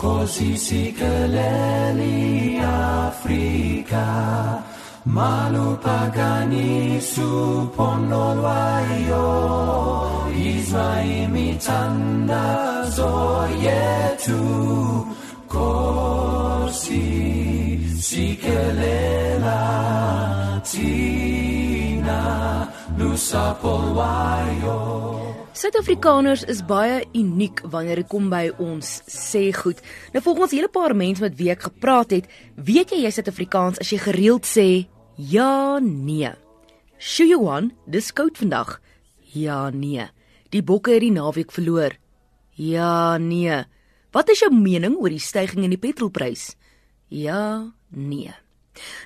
Posisi keleli Afrika Malu pagani su ponol waio Izmaimi tanda zo così Kosi sikelela tina lusa polwaio Suid-Afrikaners is baie uniek wanneer dit kom by ons sê goed. Nou volgens 'n hele paar mense met wie ek gepraat het, weet jy jy Suid-Afrikaans as jy gereeld sê ja, nee. Shuyuan, dis koud vandag. Ja, nee. Die bokke het die naweek verloor. Ja, nee. Wat is jou mening oor die stygings in die petrolprys? Ja, nee.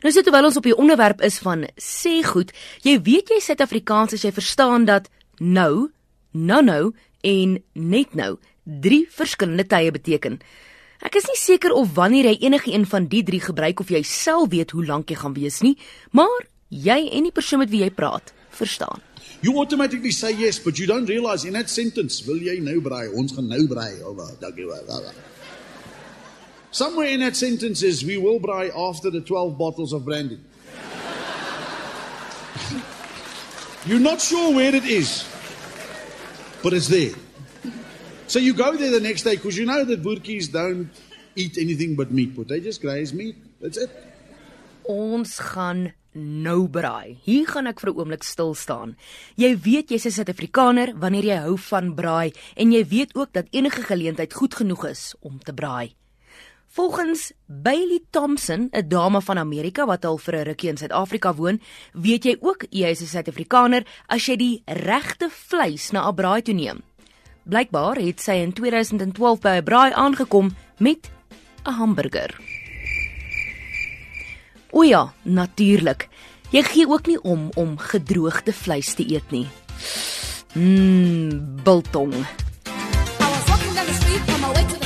Nou sit terwyl ons op die onderwerp is van sê goed, jy weet jy Suid-Afrikaans as jy verstaan dat nou nou-nou en net nou drie verskillende tye beteken. Ek is nie seker of wanneer jy enige een van die drie gebruik of jy self weet hoe lank jy gaan wees nie, maar jy en die persoon met wie jy praat, verstaan. You automatically say yes, but you don't realize in that sentence, wil jy nou braai? Ons gaan nou braai. Oh, dankie wel. Somewhere in that sentence is we will braai after the 12 bottles of brandy. You're not sure where it is but it's there. So you go there the next day because you know that Boertjies don't eat anything but meat, but they just graze meat. That's it. Ons gaan nou braai. Hier gaan ek vir 'n oomblik stil staan. Jy weet jy's 'n Suid-Afrikaner wanneer jy hou van braai en jy weet ook dat enige geleentheid goed genoeg is om te braai. Volgens Bailey Thompson, 'n dame van Amerika wat al vir 'n rukkie in Suid-Afrika woon, weet jy ook jy is 'n Suid-Afrikaner as jy die regte vleis na 'n braai toe neem. Blykbaar het sy in 2012 by 'n braai aangekom met 'n hamburger. O ja, natuurlik. Jy gee ook nie om om gedroogde vleis te eet nie. Mmm, biltong. I was walking down the street on my way to the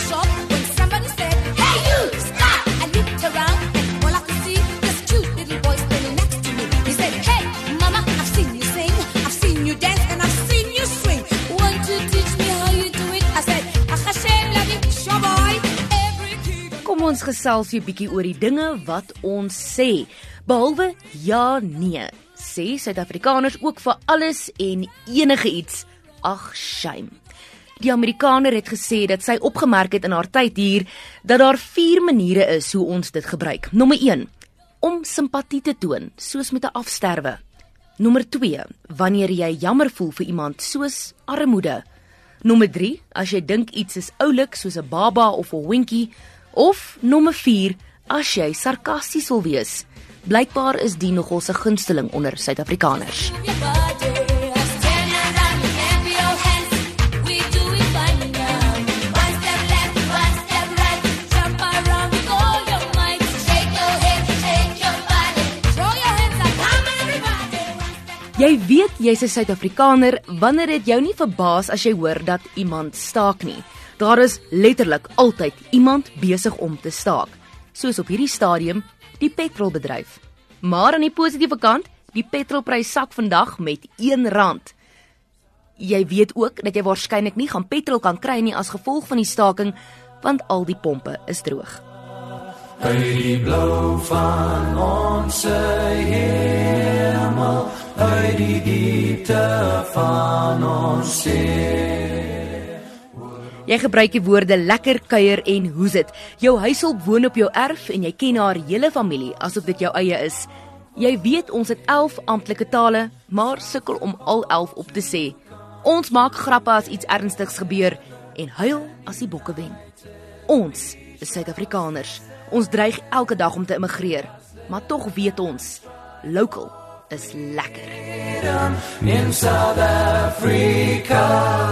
ons gesels 'n bietjie oor die dinge wat ons sê. Behalwe ja, nee, sê Suid-Afrikaners ook vir alles en enige iets. Ag, shame. Die Amerikaner het gesê dat sy opgemerk het in haar tyd hier dat daar vier maniere is hoe ons dit gebruik. Nommer 1: om simpatie te toon, soos met 'n afsterwe. Nommer 2: wanneer jy jammer voel vir iemand, soos armoede. Nommer 3: as jy dink iets is oulik, soos 'n baba of 'n hondjie, of nommer 4: as jy sarkasties wil wees. Blykbaar is die nogal se gunsteling onder Suid-Afrikaners. Jy weet jy's 'n Suid-Afrikaner wanneer dit jou nie verbaas as jy hoor dat iemand staak nie. Daar is letterlik altyd iemand besig om te staak, soos op hierdie stadium die petrolbedryf. Maar aan die positiewe kant, die petrolprys sak vandag met R1. Jy weet ook dat jy waarskynlik nie gaan petrol kan kry nie as gevolg van die staking want al die pompe is droog. Uit die blou van ons hemel, uit die diepte van ons see. Jy gebruik die woorde lekker kuier en hoes dit. Jou huishulp woon op jou erf en jy ken haar hele familie asof dit jou eie is. Jy weet ons het 11 amptelike tale, maar sukkel om al 11 op te sê. Ons maak grappe as iets ernstigs gebeur en huil as die bokke wen. Ons is Suid-Afrikaners. Ons dreig elke dag om te immigreer, maar tog weet ons, local is lekker. In South Africa.